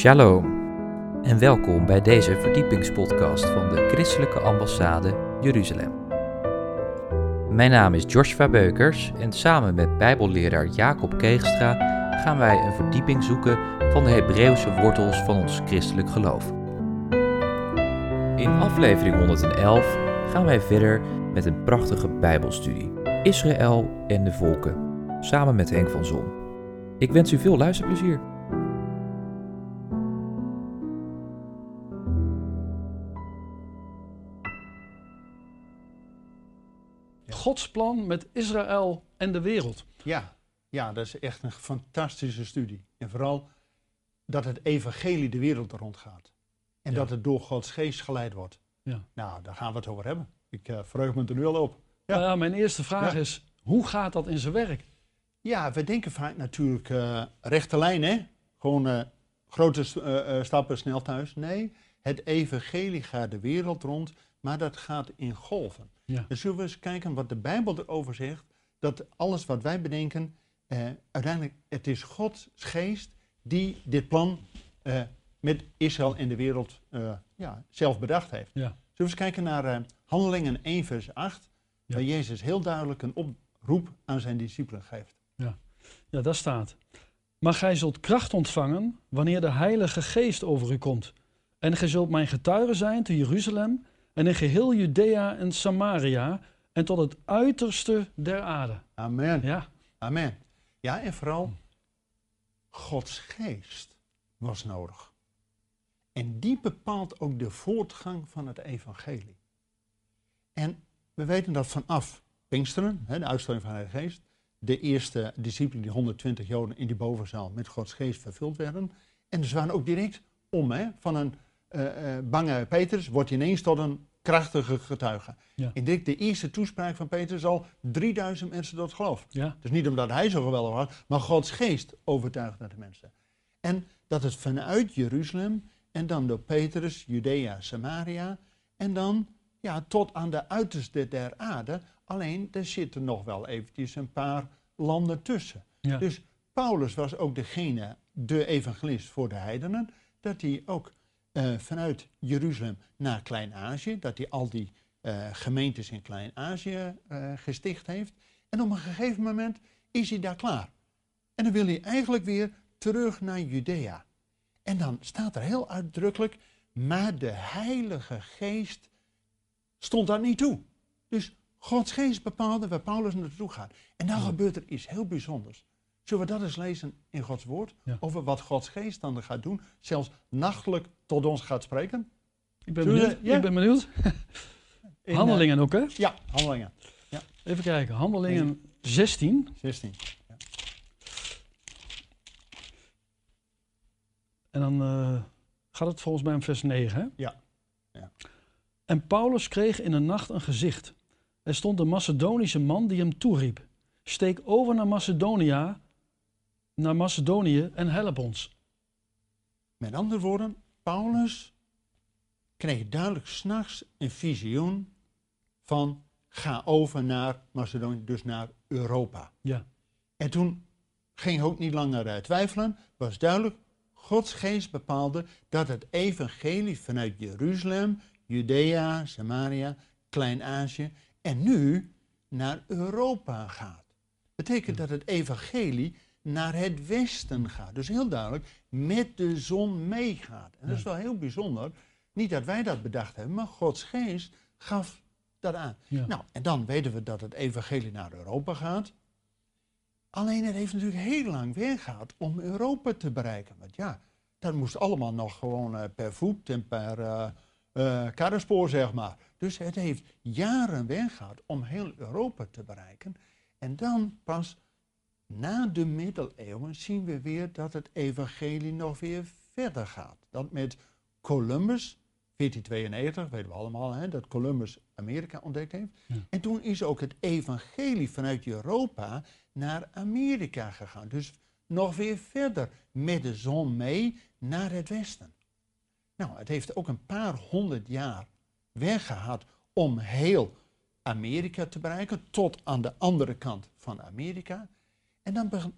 Shalom en welkom bij deze verdiepingspodcast van de Christelijke Ambassade Jeruzalem. Mijn naam is Joshua Beukers en samen met Bijbelleraar Jacob Keegstra gaan wij een verdieping zoeken van de Hebreeuwse wortels van ons christelijk geloof. In aflevering 111 gaan wij verder met een prachtige Bijbelstudie: Israël en de volken, samen met Henk van Zon. Ik wens u veel luisterplezier. Gods plan met Israël en de wereld. Ja, ja, dat is echt een fantastische studie. En vooral dat het evangelie de wereld rondgaat. En Ja. dat het door Gods geest geleid wordt. Ja. Nou, daar gaan we het over hebben. Ik eh verheug me er nu al op. Ja. Nou ja, mijn eerste vraag Ja. is, hoe gaat dat in zijn werk? Ja, we denken vaak natuurlijk eh, rechte lijn, hè? Gewoon eh, grote st- stappen snel thuis. Nee, het evangelie gaat de wereld rond, maar dat gaat in golven. Ja. Dus zullen we eens kijken wat de Bijbel erover zegt. Dat alles wat wij bedenken, eh, uiteindelijk, het is Gods geest die dit plan eh, met Israël en de wereld eh, ja, zelf bedacht heeft. Ja. Zullen we eens kijken naar eh, Handelingen 1 vers 8, Ja. waar Jezus heel duidelijk een oproep aan zijn discipelen geeft. Ja, daar staat. Maar gij zult kracht ontvangen wanneer de Heilige Geest over u komt. En gij zult mijn getuige zijn te Jeruzalem en in geheel Judea en Samaria en tot het uiterste der aarde. Amen. Ja, Amen. Ja, en vooral Gods geest was nodig. En die bepaalt ook de voortgang van het evangelie. En we weten dat vanaf Pinksteren, hè, de uitstelling van de Heilige Geest, de eerste discipelen, die 120 Joden in die bovenzaal met Gods geest vervuld werden. En ze waren ook direct om, hè, van een eh, eh, bange Petrus wordt hij ineens tot een krachtige getuige. Ja. En direct de eerste toespraak van Petrus al 3000 mensen tot geloof. ja, Dus niet omdat hij zo geweldig was, maar Gods geest overtuigde de mensen. En dat het vanuit Jeruzalem en dan door Petrus, Judea, Samaria en dan ja, tot aan de uiterste der aarde. Alleen er zitten nog wel eventjes een paar landen tussen. ja. Dus Paulus was ook degene, de evangelist voor de heidenen, dat hij ook eh, vanuit Jeruzalem naar Klein-Azië, dat hij al die eh, gemeentes in Klein-Azië eh, gesticht heeft. En op een gegeven moment is hij daar klaar. En dan wil hij eigenlijk weer terug naar Judea. En dan staat er heel uitdrukkelijk, maar de Heilige Geest stond daar niet toe. Dus Gods geest bepaalde waar Paulus naartoe gaat. En dan gebeurt er iets heel bijzonders. Zullen we dat eens lezen in Gods woord? Ja. Over wat Gods geest dan gaat doen. Zelfs nachtelijk tot ons gaat spreken. Ik ben Zullen we- benieuwd. ja? Ik ben benieuwd. In, Handelingen ook, hè? eh, ja, handelingen. Even kijken. Handelingen 16. 16. En dan eh, gaat het volgens mij om vers 9. Hè? Ja. Ja. En Paulus kreeg in een nacht een gezicht. Er stond een Macedonische man die hem toeriep: Steek over naar Macedonia, naar Macedonië en help ons. Met andere woorden, Paulus kreeg duidelijk s'nachts een visioen van ga over naar Macedonië, dus naar Europa. Ja, En toen ging hij ook niet langer twijfelen, was duidelijk, Gods geest bepaalde dat het evangelie vanuit Jeruzalem, Judea, Samaria, Klein-Azië en nu naar Europa gaat. Betekent dat het evangelie naar het westen gaat. Dus heel duidelijk met de zon meegaat. En dat is wel heel bijzonder. Niet dat wij dat bedacht hebben, maar Gods geest gaf dat aan. ja. Nou, en dan weten we dat het evangelie naar Europa gaat. Alleen het heeft natuurlijk heel lang gehad om Europa te bereiken. Want ja, dat moest allemaal nog gewoon eh, per voet en per eh, karrenspoor, zeg maar. Dus het heeft jaren gehad om heel Europa te bereiken. En dan pas na de middeleeuwen zien we weer dat het evangelie nog weer verder gaat. Dat met Columbus, 1492, weten we allemaal, hè, dat Columbus Amerika ontdekt heeft. Ja. En toen is ook het evangelie vanuit Europa naar Amerika gegaan. Dus nog weer verder met de zon mee naar het westen. Nou, het heeft ook een paar honderd jaar weg gehad om heel Amerika te bereiken, tot aan de andere kant van Amerika. En dan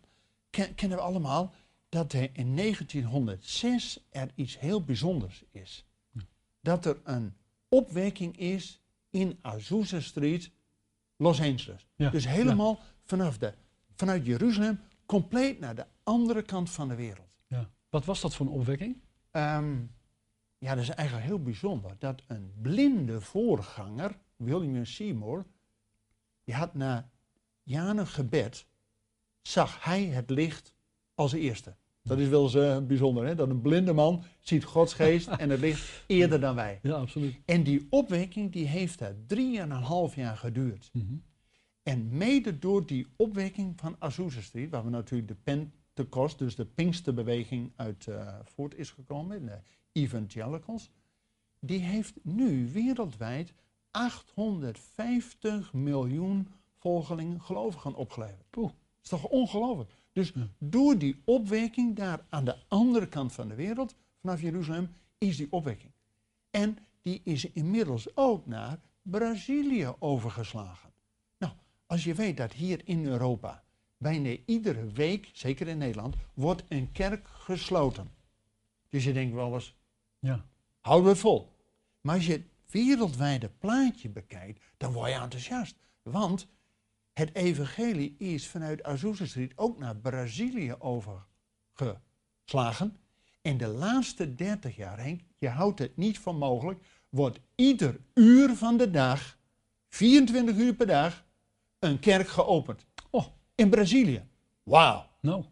kennen we allemaal dat er in 1906 er iets heel bijzonders is. Dat er een opwekking is in Azusa Street, Los Angeles. Ja, Dus helemaal vanaf de, vanuit Jeruzalem, compleet naar de andere kant van de wereld. Ja. Wat was dat voor een opwekking? Ehm, ja, dat is eigenlijk heel bijzonder. Dat een blinde voorganger, William Seymour, die had na jaren gebed, zag hij het licht als eerste. Dat is wel eens eh, bijzonder, hè? dat een blinde man ziet Gods geest en het licht eerder dan wij. Ja, absoluut. En die opwekking die heeft daar drieënhalf jaar geduurd. Mhm. En mede door die opwekking van Azusa Street, waar we natuurlijk de Pentecost, dus de Pinksterbeweging uit eh, voort is gekomen, de evangelicals, die heeft nu wereldwijd 850 miljoen volgelingen, gelovigen opgeleverd. Poeh. Dat is toch ongelooflijk? Dus door die opwekking daar aan de andere kant van de wereld, vanaf Jeruzalem, is die opwekking. En die is inmiddels ook naar Brazilië overgeslagen. Nou, als je weet dat hier in Europa bijna iedere week, zeker in Nederland, wordt een kerk gesloten. Dus je denkt wel eens, Ja. houden we het vol. Maar als je het wereldwijde plaatje bekijkt, dan word je enthousiast. Want het evangelie is vanuit Azusa Street ook naar Brazilië overgeslagen. En de laatste 30 jaar, Henk, je houdt het niet voor mogelijk, wordt ieder uur van de dag, 24 uur per dag, een kerk geopend. Oh, In Brazilië. Wauw. nou.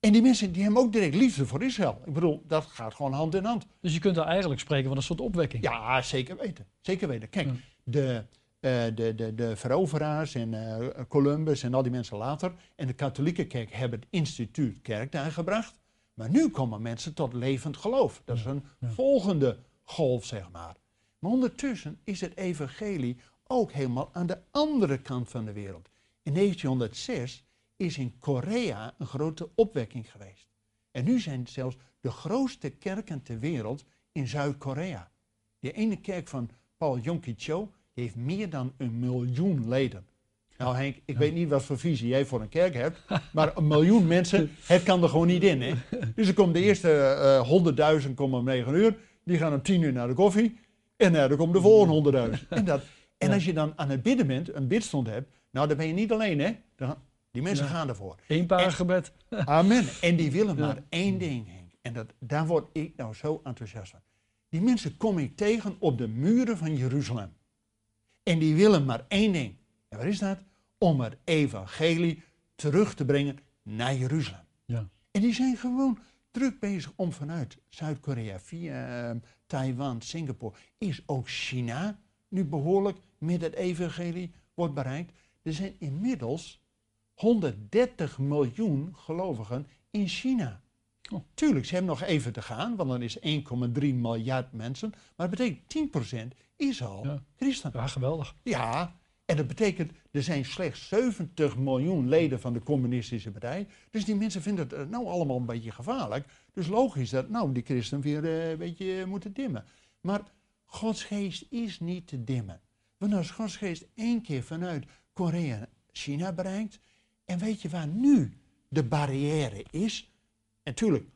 En die mensen die hebben ook direct liefde voor Israël. Ik bedoel, dat gaat gewoon hand in hand. Dus je kunt daar eigenlijk spreken van een soort opwekking. Ja, zeker weten. Zeker weten. Kijk, Ja. de, de, de, de veroveraars en eh, Columbus en al die mensen later en de katholieke kerk hebben het instituut kerk daar gebracht. Maar nu komen mensen tot levend geloof. Dat is een ja. volgende golf, zeg maar. Maar ondertussen is het evangelie ook helemaal aan de andere kant van de wereld. In 1906 is in Korea een grote opwekking geweest. En nu zijn het zelfs de grootste kerken ter wereld in Zuid-Korea. Die ene kerk van Paul Yongki Cho die heeft meer dan een miljoen leden. Nou Henk, ik weet niet wat voor visie jij voor een kerk hebt, maar een miljoen mensen, het kan er gewoon niet in. Hè? Dus er komen de eerste eh, honderdduizend komen om negen uur, die gaan om tien uur naar de koffie en uh, dan komen de volgende honderdduizend. En, dat, en Ja. als je dan aan het bidden bent, een bidstond hebt, nou dan ben je niet alleen hè, dan, die mensen Ja. gaan ervoor. Eén paar gebed. Amen. En die willen maar één ding, Henk. En dat, daar word ik nou zo enthousiast van. Die mensen kom ik tegen op de muren van Jeruzalem. En die willen maar één ding. En wat is dat? Om het evangelie terug te brengen naar Jeruzalem. Ja. En die zijn gewoon druk bezig om vanuit Zuid-Korea, via eh, Taiwan, Singapore, is ook China nu behoorlijk met het evangelie wordt bereikt. Er zijn inmiddels 130 miljoen gelovigen in China. Oh. Tuurlijk, ze hebben nog even te gaan, want dan is 1,3 miljard mensen. Maar dat betekent 10% is al Ja. christen. Ja, geweldig. Ja, en dat betekent, er zijn slechts 70 miljoen leden van de communistische partij. Dus die mensen vinden het eh, nou allemaal een beetje gevaarlijk. Dus logisch dat nou die christen weer eh, een beetje moeten dimmen. Maar Gods geest is niet te dimmen. Want als Gods geest één keer vanuit Korea China bereikt. En weet je waar nu de barrière is? En tuurlijk,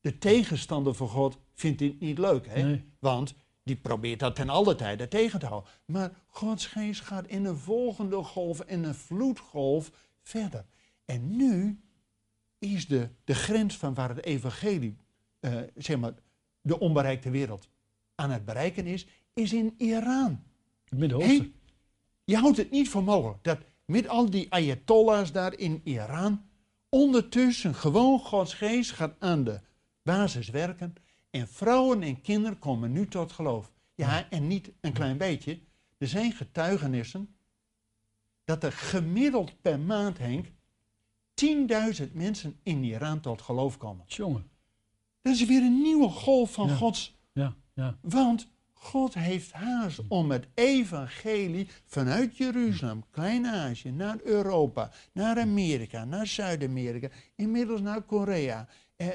de tegenstander van God vindt dit niet leuk. Hè? Nee. Want die probeert dat ten alle tijde tegen te houden. Maar Gods geest gaat in een volgende golf, in een vloedgolf verder. En nu is de, de grens van waar het evangelie, eh, zeg maar, de onbereikte wereld aan het bereiken is, is in Iran. Het Midden-Oosten. Hey, je houdt het niet voor mogelijk dat met al die ayatollahs daar in Iran, ondertussen gewoon Gods geest gaat aan de basis werken. En vrouwen en kinderen komen nu tot geloof. Ja, en niet een klein beetje. Er zijn getuigenissen dat er gemiddeld per maand, Henk, 10.000 mensen in Iran tot geloof komen. Jongen. Dat is weer een nieuwe golf van Ja. Gods Ja, ja. want God heeft haast om het evangelie vanuit Jeruzalem, Klein-Azië, naar Europa, naar Amerika, naar Zuid-Amerika, inmiddels naar Korea, eh,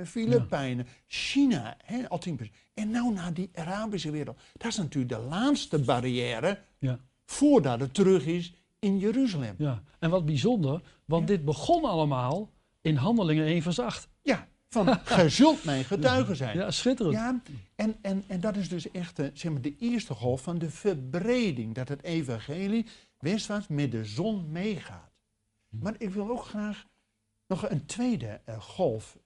eh, Filipijnen, China, hè, al 10%. En nou naar die Arabische wereld. Dat is natuurlijk de laatste barrière Ja. voordat het terug is in Jeruzalem. Ja, en wat bijzonder, want dit begon allemaal in Handelingen 1 vers 8. Ja, van gij zult mijn getuige zijn. Ja, schitterend. Ja, en, en, en dat is dus echt de, zeg maar, de eerste golf van de verbreding. Dat het evangelie westwaarts met de zon meegaat. Maar ik wil ook graag nog een tweede eh, golf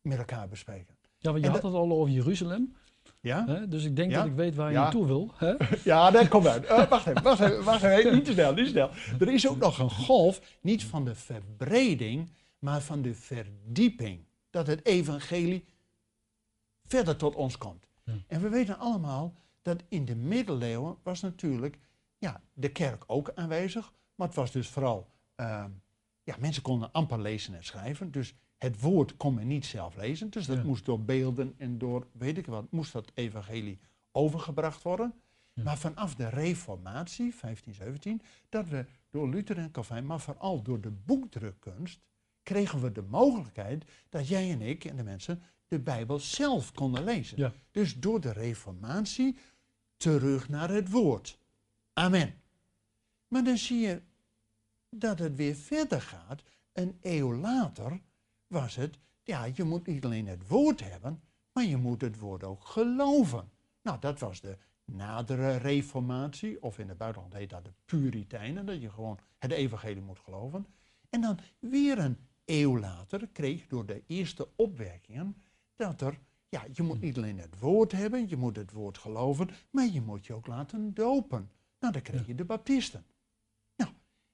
met elkaar bespreken. Ja, want je En had het al over Jeruzalem. Ja? Hè? Dus ik denk Ja? dat ik weet waar je Ja. naartoe wil. Hè? Ja, dat komt uit. Eh, wacht even, wacht even, wacht even. Niet te snel, niet te snel. Er is ook nog een golf, niet van de verbreding, maar van de verdieping. Dat het evangelie verder tot ons komt. Ja. En we weten allemaal dat in de middeleeuwen was natuurlijk ja, de kerk ook aanwezig. Maar het was dus vooral, ehm, ja, mensen konden amper lezen en schrijven. Dus het woord kon men niet zelf lezen. Dus dat Ja. moest door beelden en door, weet ik wat, moest dat evangelie overgebracht worden. Ja. Maar vanaf de reformatie, 1517, dat we door Luther en Calvijn, maar vooral door de boekdrukkunst, kregen we de mogelijkheid dat jij en ik en de mensen de Bijbel zelf konden lezen. Ja. Dus door de reformatie terug naar het woord. Amen. Maar dan zie je dat het weer verder gaat. Een eeuw later was het, ja, je moet niet alleen het woord hebben, maar je moet het woord ook geloven. Nou, dat was de nadere reformatie, of in het buitenland heet dat de Puritijnen, dat je gewoon het evangelie moet geloven. En dan weer een eeuw later kreeg door de eerste opwerkingen dat er, ja, je moet niet alleen het woord hebben, je moet het woord geloven, maar je moet je ook laten dopen. Nou, dan kreeg je de baptisten. Nou,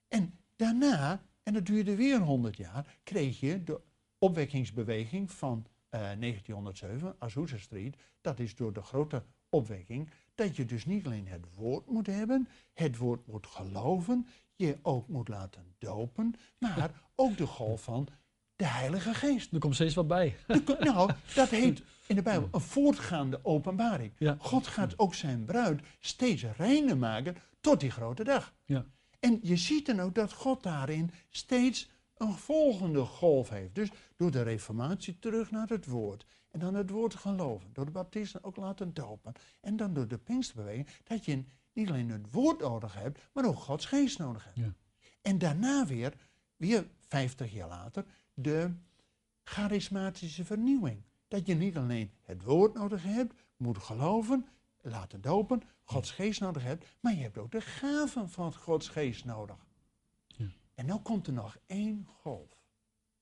en daarna, en dat duurde weer 100 jaar, kreeg je de opwekkingsbeweging van eh, 1907, Azusa Street. Dat is door de grote opwekking, dat je dus niet alleen het woord moet hebben, het woord moet geloven, je ook moet laten dopen, maar ook de golf van de Heilige Geest. Er komt steeds wat bij. Nou, dat heet in de Bijbel een voortgaande openbaring. Ja. God gaat ook zijn bruid steeds reiner maken tot die grote dag. Ja. En je ziet dan ook dat God daarin steeds een volgende golf heeft. Dus door de reformatie terug naar het woord. En dan het woord geloven. Door de baptisten ook laten dopen. En dan door de Pinksterbeweging. Dat je niet alleen het woord nodig hebt, maar ook Gods geest nodig hebt. Ja. En daarna weer, weer 50 jaar later, de charismatische vernieuwing. Dat je niet alleen het woord nodig hebt, moet geloven, laten dopen, Gods geest nodig hebt, maar je hebt ook de gaven van Gods geest nodig. Ja. En nu komt er nog één golf.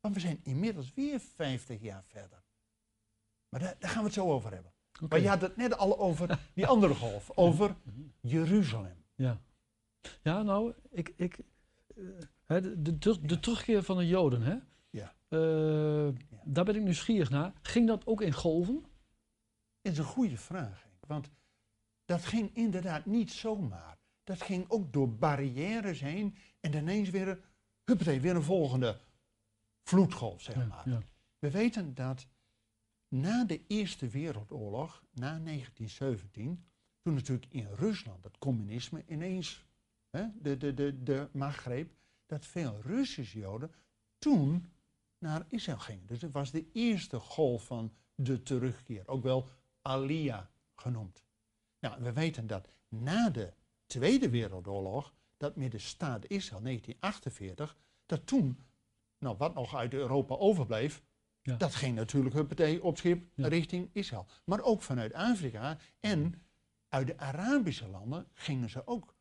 Want we zijn inmiddels weer 50 jaar verder. Maar daar, daar gaan we het zo over hebben. Maar je had het net al over die andere golf, over Jeruzalem. Ja. Ja, nou, ik, ik, eh, de, de, de terugkeer van de Joden, hè? Ja. Eh, Daar ben ik nieuwsgierig naar. Ging dat ook in golven? Dat is een goede vraag. Want dat ging inderdaad niet zomaar. Dat ging ook door barrières heen. En ineens weer, een- huppatee, weer een volgende vloedgolf, zeg Ja, maar. ja. We weten dat na de Eerste Wereldoorlog, na 1917, toen natuurlijk in Rusland het communisme ineens hè, de, de, de, de macht greep, dat veel Russische Joden toen naar Israël gingen. Dus het was de eerste golf van de terugkeer, ook wel Aliyah genoemd. Nou, we weten dat na de Tweede Wereldoorlog, dat met de staat Israël 1948, dat toen, nou wat nog uit Europa overbleef, Ja. dat ging natuurlijk huppatee op schip Ja. richting Israël. Maar ook vanuit Afrika en uit de Arabische landen gingen ze ook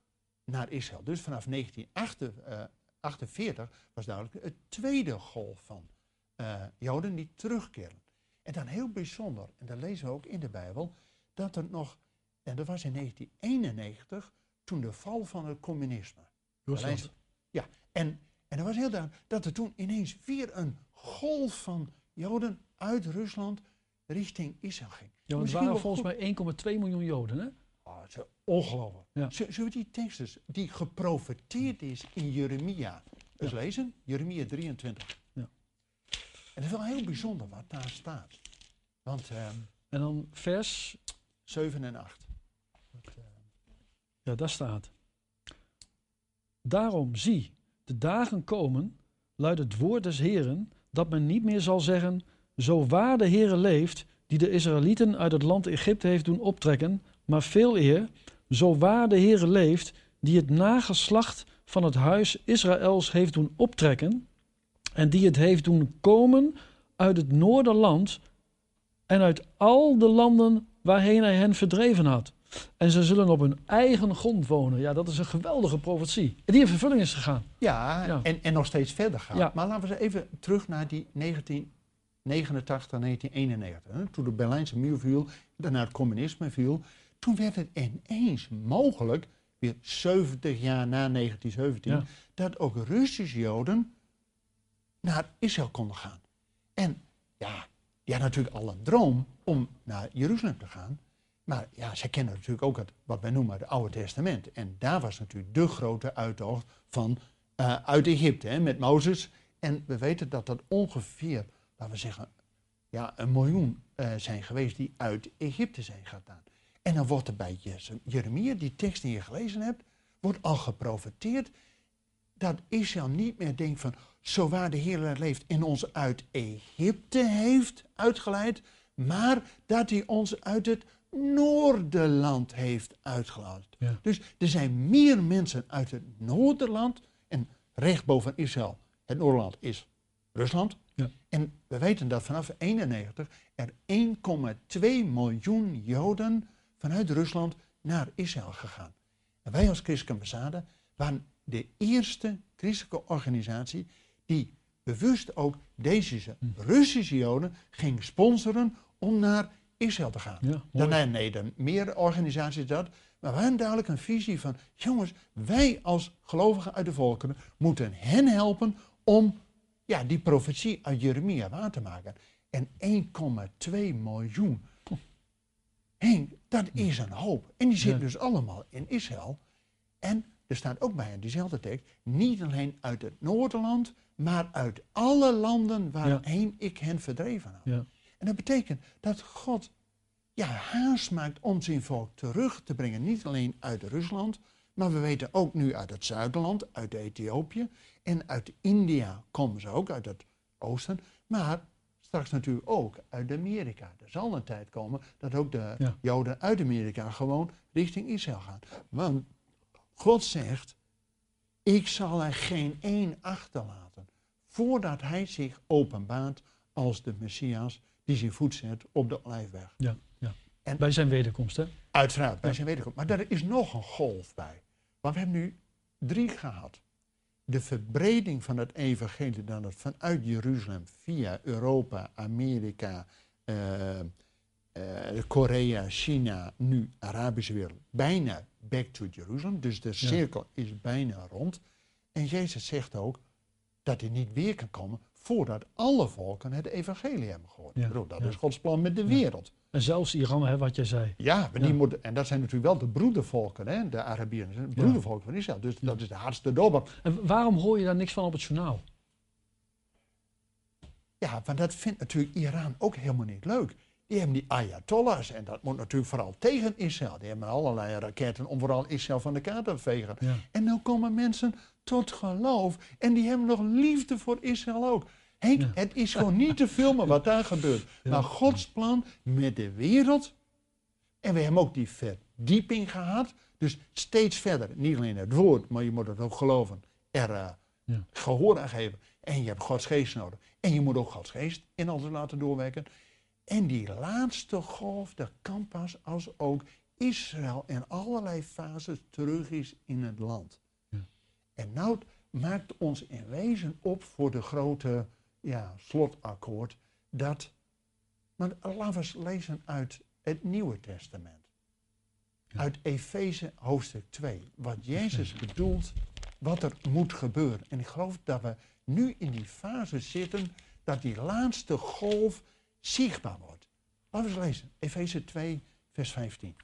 naar Israël. Dus vanaf 1948 was duidelijk het tweede golf van eh, Joden die terugkeren. En dan heel bijzonder, en dat lezen we ook in de Bijbel, dat er nog, en dat was in 1991, toen de val van het communisme. Ja, en, en dat was heel duidelijk dat er toen ineens weer een golf van Joden uit Rusland richting Israël ging. Ja, want het waren volgens mij 1,2 miljoen Joden, hè? Oh, het is ongelooflijk. Ja. Zullen we die teksten die geprofeteerd is in Jeremia eens Ja. lezen? Jeremia 23. Ja. En het is wel heel bijzonder wat daar staat. Want ehm En dan vers, 7 en 8. ja, daar staat. Daarom zie, de dagen komen, luidt het woord des Heren, dat men niet meer zal zeggen, zo waar de Heere leeft, die de Israëlieten uit het land Egypte heeft doen optrekken, maar veel eer, zo waar de Heere leeft, die het nageslacht van het huis Israëls heeft doen optrekken, En die het heeft doen komen uit het noorderland en uit al de landen waarheen hij hen verdreven had. En ze zullen op hun eigen grond wonen. Ja, dat is een geweldige profetie. En die in vervulling is gegaan. Ja, Ja. En, en nog steeds verder gaat. Ja. Maar laten we eens even terug naar die 1989, 1991. Hè, toen de Berlijnse muur viel, daarna het communisme viel. Toen werd het ineens mogelijk, weer 70 jaar na 1917, Ja. dat ook Russische Joden naar Israël konden gaan. En ja, die hadden natuurlijk al een droom om naar Jeruzalem te gaan. Maar ja, zij kennen natuurlijk ook het, wat wij noemen het Oude Testament. En daar was natuurlijk de grote uittocht van, eh, uit Egypte hè, met Mozes. En we weten dat dat ongeveer, laten we zeggen, ja, een miljoen eh, zijn geweest die uit Egypte zijn gedaan. En dan wordt er bij Jeremia, die tekst die je gelezen hebt, wordt al geprofeteerd dat Israël niet meer denkt van, zo waar de Heer leeft en ons uit Egypte heeft uitgeleid, maar dat hij ons uit het Noorderland heeft uitgeleid. Ja. Dus er zijn meer mensen uit het Noorderland en recht boven Israël, het Noorderland is Rusland. Ja. En we weten dat vanaf 91 er 1,2 miljoen Joden vanuit Rusland naar Israël gegaan. En wij als Christelijke Ambassade waren de eerste christelijke organisatie die bewust ook deze Russische Joden ging sponsoren om naar Israël te gaan. Ja. Daarna nee, dan meer organisaties dat. Maar we hebben duidelijk een visie van, jongens, wij als gelovigen uit de volkeren moeten hen helpen om ja, die profetie uit Jeremia waar te maken. En 1,2 miljoen. Henk, dat is een hoop. En die zitten Ja. dus allemaal in Israël. En er staat ook bij in diezelfde tekst, niet alleen uit het Noorderland, maar uit alle landen waarheen ik hen verdreven had. Ja. En dat betekent dat God ja, haast maakt om zijn volk terug te brengen. Niet alleen uit Rusland, maar we weten ook nu uit het zuiderland, uit Ethiopië. En uit India komen ze ook, uit het oosten. Maar straks natuurlijk ook uit Amerika. Er zal een tijd komen dat ook de Ja. Joden uit Amerika gewoon richting Israël gaan. Want God zegt, ik zal er geen één achterlaten voordat hij zich openbaart als de Messias die zijn voet zet op de olijfberg. Ja, ja. En- Bij zijn wederkomst, hè? Uiteraard, wij zijn wederkomst. Maar er is nog een golf bij. Want we hebben nu drie gehad. De verbreding van het evangelie dat het vanuit Jeruzalem via Europa, Amerika, eh, eh, Korea, China, nu Arabische wereld, bijna back to Jerusalem. Dus de cirkel is bijna rond. En Jezus zegt ook dat hij niet weer kan komen voordat alle volken het evangelie hebben gehoord. Ja, bedoel, dat ja. is Gods plan met de wereld. En zelfs Iran, hè, wat jij zei. Ja, maar die moeten, en dat zijn natuurlijk wel de broedervolken, hè, de Arabieren. De broedervolken van Israël. Dus dat is de hardste doorbraak. En waarom hoor je daar niks van op het journaal? Ja, want dat vindt natuurlijk Iran ook helemaal niet leuk. Die hebben die Ayatollahs en dat moet natuurlijk vooral tegen Israël. Die hebben allerlei raketten om vooral Israël van de kaart te vegen. Ja. En dan komen mensen tot geloof en die hebben nog liefde voor Israël ook. Henk, Ja. het is gewoon niet te filmen wat daar gebeurt. Maar Gods plan met de wereld. En we hebben ook die verdieping gehad. Dus steeds verder, niet alleen het woord, maar je moet het ook geloven. Er eh, Ja. gehoor aan geven. En je hebt Gods geest nodig. En je moet ook Gods geest in alles laten doorwerken. En die laatste golf, dat kan pas als ook Israël in allerlei fases terug is in het land. En nou maakt ons in wezen op voor de grote ja, slotakkoord dat. Maar laten we eens lezen uit het Nieuwe Testament. Uit Efeze hoofdstuk 2. Wat Jezus bedoelt, wat er moet gebeuren. En ik geloof dat we nu in die fase zitten dat die laatste golf zichtbaar wordt. Laten we eens lezen. Efeze 2, vers 15.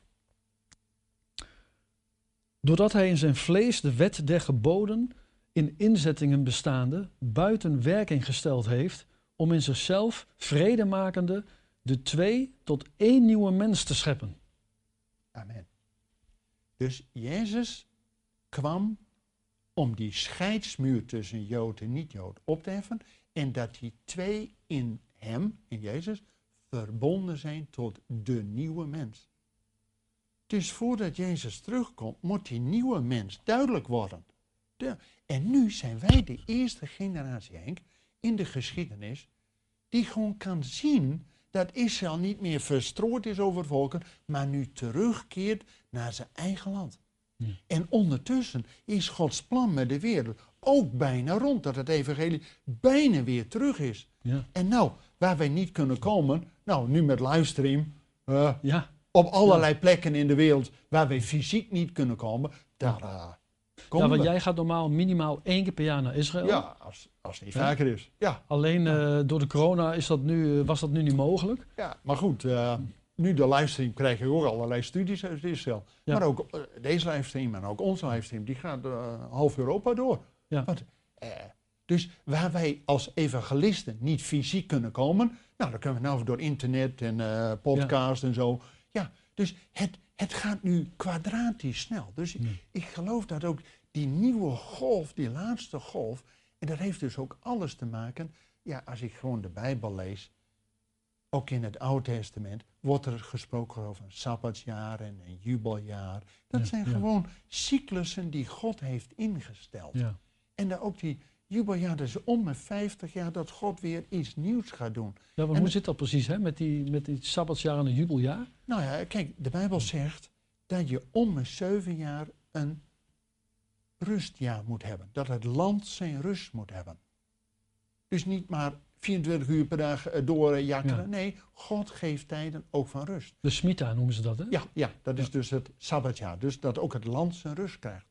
Doordat hij in zijn vlees de wet der geboden in inzettingen bestaande buiten werking gesteld heeft om in zichzelf vredemakende de twee tot één nieuwe mens te scheppen. Amen. Dus Jezus kwam om die scheidsmuur tussen Jood en niet-Jood op te heffen. En dat die twee in hem, in Jezus, verbonden zijn tot de nieuwe mens. Dus voordat Jezus terugkomt, moet die nieuwe mens duidelijk worden. De- en nu zijn wij de eerste generatie, Henk, in de geschiedenis die gewoon kan zien dat Israël niet meer verstrooid is over volken, maar nu terugkeert naar zijn eigen land. Ja. En ondertussen is Gods plan met de wereld ook bijna rond, dat het evangelie bijna weer terug is. Ja. En nou, waar wij niet kunnen komen, nou nu met livestream, eh, Ja. Op allerlei plekken in de wereld waar wij fysiek niet kunnen komen, daar eh, ja, komen want we. jij gaat normaal minimaal één keer per jaar naar Israël. Ja, als, als het niet Ja. vaker is. Ja, Alleen eh, door de corona is dat nu, eh, was dat nu niet mogelijk. ja maar goed, nu de livestream krijg je ook allerlei studies uit Israël. Ja. Maar ook deze livestream en ook onze livestream, die gaat half Europa door. Ja. Want, dus waar wij als evangelisten niet fysiek kunnen komen, nou dan kunnen we nou door internet en podcast en zo. Ja, dus het, het gaat nu kwadratisch snel. Dus Ja. ik geloof dat ook die nieuwe golf, die laatste golf, en dat heeft dus ook alles te maken, ja, als ik gewoon de Bijbel lees, ook in het Oude Testament wordt er gesproken over een sabbatsjaar en een jubeljaar. Dat Ja, zijn ja. gewoon cyclussen die God heeft ingesteld. Ja. En dan ook die jubeljaar, dat is om de 50 jaar dat God weer iets nieuws gaat doen. Ja, want En- hoe zit dat precies hè? Met, die, met die sabbatsjaar en een jubeljaar? Nou ja, kijk, de Bijbel zegt dat je om de zeven jaar een rustjaar moet hebben. Dat het land zijn rust moet hebben. Dus niet maar 24 uur per dag eh, doorjakkeren. Ja. Nee, God geeft tijden ook van rust. De Smita noemen ze dat hè? Ja, ja dat is Ja. dus het Sabbatjaar. Dus dat ook het land zijn rust krijgt.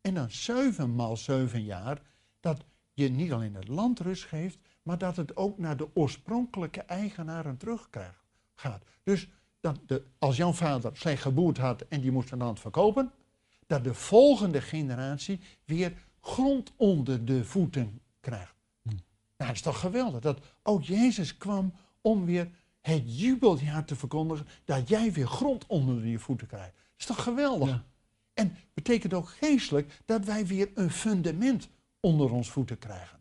En dan zeven maal zeven jaar, dat je niet alleen het land rust geeft, maar dat het ook naar de oorspronkelijke eigenaren terugkrijgt. Gaat. Dus dat de, als jouw vader slecht geboerd had en die moest het land verkopen, dat de volgende generatie weer grond onder de voeten krijgt. Hm. Nou, dat is toch geweldig dat ook Jezus kwam om weer het jubeljaar te verkondigen dat jij weer grond onder je voeten krijgt. Dat is toch geweldig? Ja. En betekent ook geestelijk dat wij weer een fundament onder ons voeten krijgen.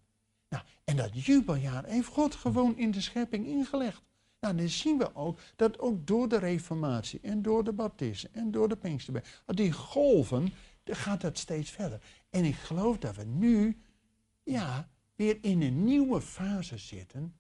Nou, en dat jubeljaar heeft God gewoon in de schepping ingelegd. Nou, dan zien we ook dat ook door de reformatie en door de baptisten en door de pinksterbij, die golven, dan gaat dat steeds verder. En ik geloof dat we nu, ja, weer in een nieuwe fase zitten.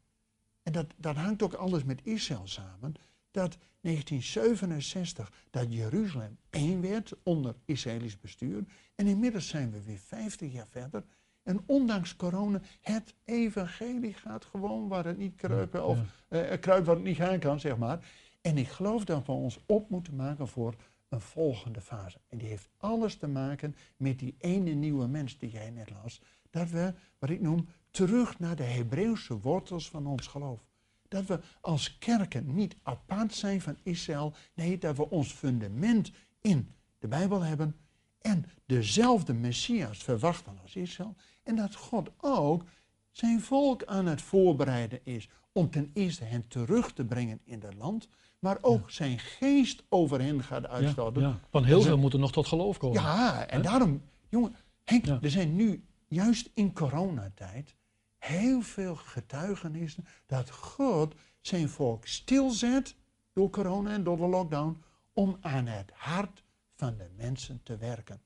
En dat, dat hangt ook alles met Israël samen. Dat 1967, dat Jeruzalem één werd onder Israëlisch bestuur. En inmiddels zijn we weer 50 jaar verder. En ondanks corona, het evangelie gaat gewoon waar het niet kruipen, of eh kruipt waar het niet gaan kan, zeg maar. En ik geloof dat we ons op moeten maken voor een volgende fase. En die heeft alles te maken met die ene nieuwe mens die jij net las. Dat we, wat ik noem, terug naar de Hebreeuwse wortels van ons geloof. Dat we als kerken niet apart zijn van Israël. Nee, dat we ons fundament in de Bijbel hebben. En dezelfde Messias verwachten als Israël. En dat God ook zijn volk aan het voorbereiden is. Om ten eerste hen terug te brengen in het land. Maar ook zijn geest over hen gaat uitstorten. ja. Want heel veel moeten nog tot geloof komen. Ja, en daarom, jongen, Henk, er zijn nu, juist in coronatijd, heel veel getuigenissen dat God zijn volk stilzet door corona en door de lockdown om aan het hart van de mensen te werken.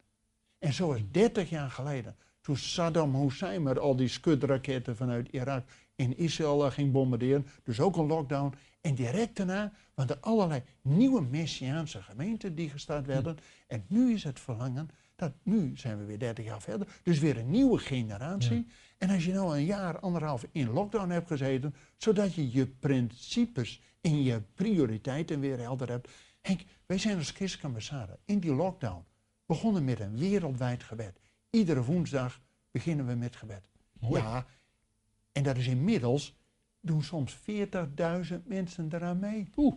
En zoals 30 jaar geleden, toen Saddam Hussein met al die skudraketten vanuit Irak in Israël ging bombarderen, dus ook een lockdown. En direct daarna waren er allerlei nieuwe Messiaanse gemeenten die gestart werden. En nu is het verlangen, dat nu zijn we weer 30 jaar verder, dus weer een nieuwe generatie. En als je nou een jaar, anderhalf in lockdown hebt gezeten, zodat je je principes en je prioriteiten weer helder hebt. Henk, wij zijn als christelijke in die lockdown begonnen met een wereldwijd gebed. Iedere woensdag beginnen we met gebed. Mooi. Ja, en dat is inmiddels, doen soms 40.000 mensen eraan mee. Oeh.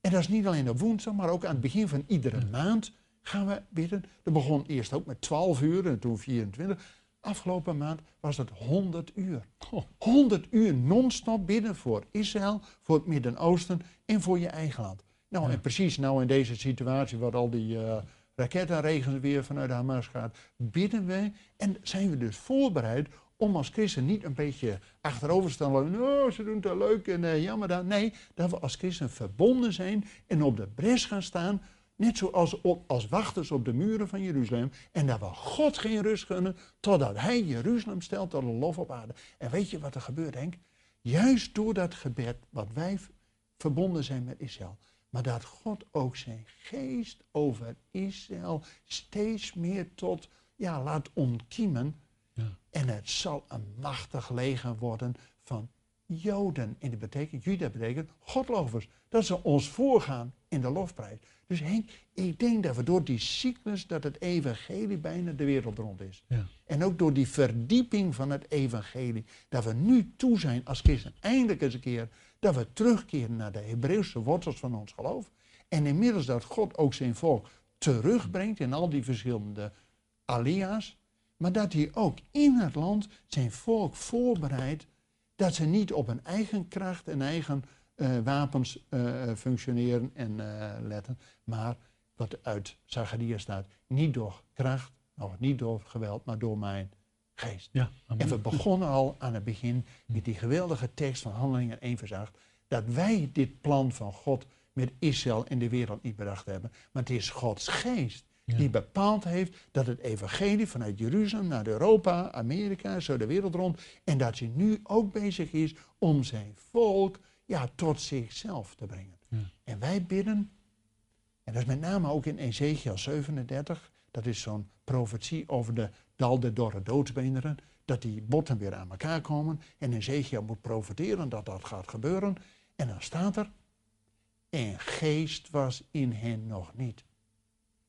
En dat is niet alleen op woensdag, maar ook aan het begin van iedere Ja. maand gaan we bidden. Dat begon eerst ook met 12 uur en toen 24. Afgelopen maand was het 100 uur. Oh. 100 uur non-stop bidden voor Israël, voor het Midden-Oosten en voor je eigen land. Nou, Ja. en precies nou in deze situatie, waar al die eh rakettenregens weer vanuit Hamas gaat, bidden we en zijn we dus voorbereid om als christen niet een beetje achterover te staan. Oh, ze doen het wel leuk en eh, jammer dan. Nee, dat we als christen verbonden zijn en op de bres gaan staan net zoals op, als wachters op de muren van Jeruzalem. En dat we God geen rust gunnen totdat hij Jeruzalem stelt tot een lof op aarde. En weet je wat er gebeurt, Henk? Juist door dat gebed wat wij verbonden zijn met Israël. Maar dat God ook zijn geest over Israël steeds meer tot, ja, laat ontkiemen. Ja. En het zal een machtig leger worden van Joden. En dat betekent, Juda betekent godlovers. Dat ze ons voorgaan in de lofprijs. Dus Henk, ik denk dat we door die cyclus dat het evangelie bijna de wereld rond is. Ja. En ook door die verdieping van het evangelie. Dat we nu toe zijn als christen. Eindelijk eens een keer dat we terugkeren naar de Hebreeuwse wortels van ons geloof. En inmiddels dat God ook zijn volk terugbrengt in al die verschillende alia's. Maar dat hij ook in het land zijn volk voorbereidt dat ze niet op hun eigen kracht en eigen uh, wapens uh, functioneren en uh, letten, maar wat uit Zachariah staat, niet door kracht, niet door geweld, maar door mijn geest. Ja, en we begonnen al aan het begin met die geweldige tekst van Handelingen 1 vers 8, dat wij dit plan van God met Israël in de wereld niet bedacht hebben, maar het is Gods geest die bepaald heeft dat het evangelie vanuit Jeruzalem naar Europa, Amerika, zo de wereld rond, en dat hij nu ook bezig is om zijn volk ja, tot zichzelf te brengen. En wij bidden, en dat is met name ook in Ezekiel 37, dat is zo'n profetie over de dal der dorre doodsbeenderen, dat die botten weer aan elkaar komen. En Ezekiel moet profeteren dat dat gaat gebeuren. En dan staat er, en geest was in hen nog niet.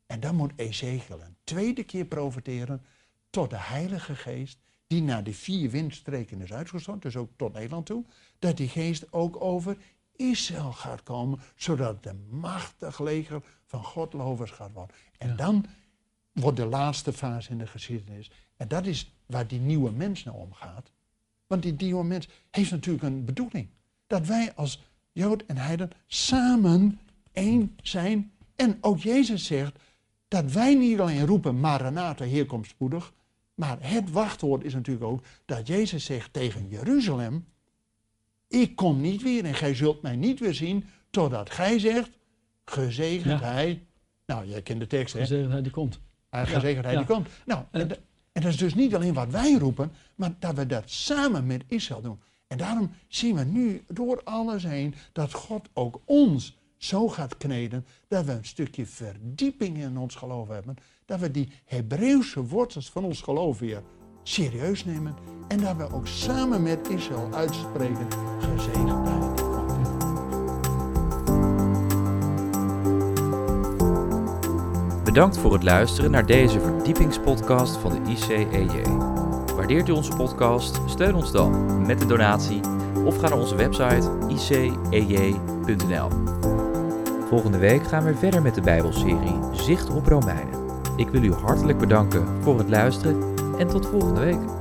En dan moet Ezekiel een tweede keer profiteren tot de Heilige Geest, die naar de vier windstreken is uitgestort, dus ook tot Nederland toe, dat die geest ook over Israël gaat komen, zodat een machtig leger van godlovers gaat worden. En dan wordt de laatste fase in de geschiedenis, en dat is waar die nieuwe mens nou om gaat. Want die nieuwe mens heeft natuurlijk een bedoeling. Dat wij als Jood en Heiden samen één zijn. En ook Jezus zegt, dat wij niet alleen roepen, Maranatha, Heer komt spoedig. Maar het wachtwoord is natuurlijk ook dat Jezus zegt tegen Jeruzalem, ik kom niet weer en gij zult mij niet weer zien, totdat gij zegt, gezegend hij, nou je kent de tekst hè. Gezegend hij die komt. Gezegend hij die komt. Nou, en, en dat is dus niet alleen wat wij roepen, maar dat we dat samen met Israël doen. En daarom zien we nu door alles heen dat God ook ons zo gaat kneden dat we een stukje verdieping in ons geloof hebben. Dat we die Hebreeuwse wortels van ons geloof weer serieus nemen. En dat we ook samen met Israël uitspreken, gezegend Bedankt voor het luisteren naar deze verdiepingspodcast van de ICEJ. Waardeert u onze podcast? Steun ons dan met een donatie of ga naar onze website icej.nl. Volgende week gaan we verder met de Bijbelserie Zicht op Romeinen. Ik wil u hartelijk bedanken voor het luisteren en tot volgende week.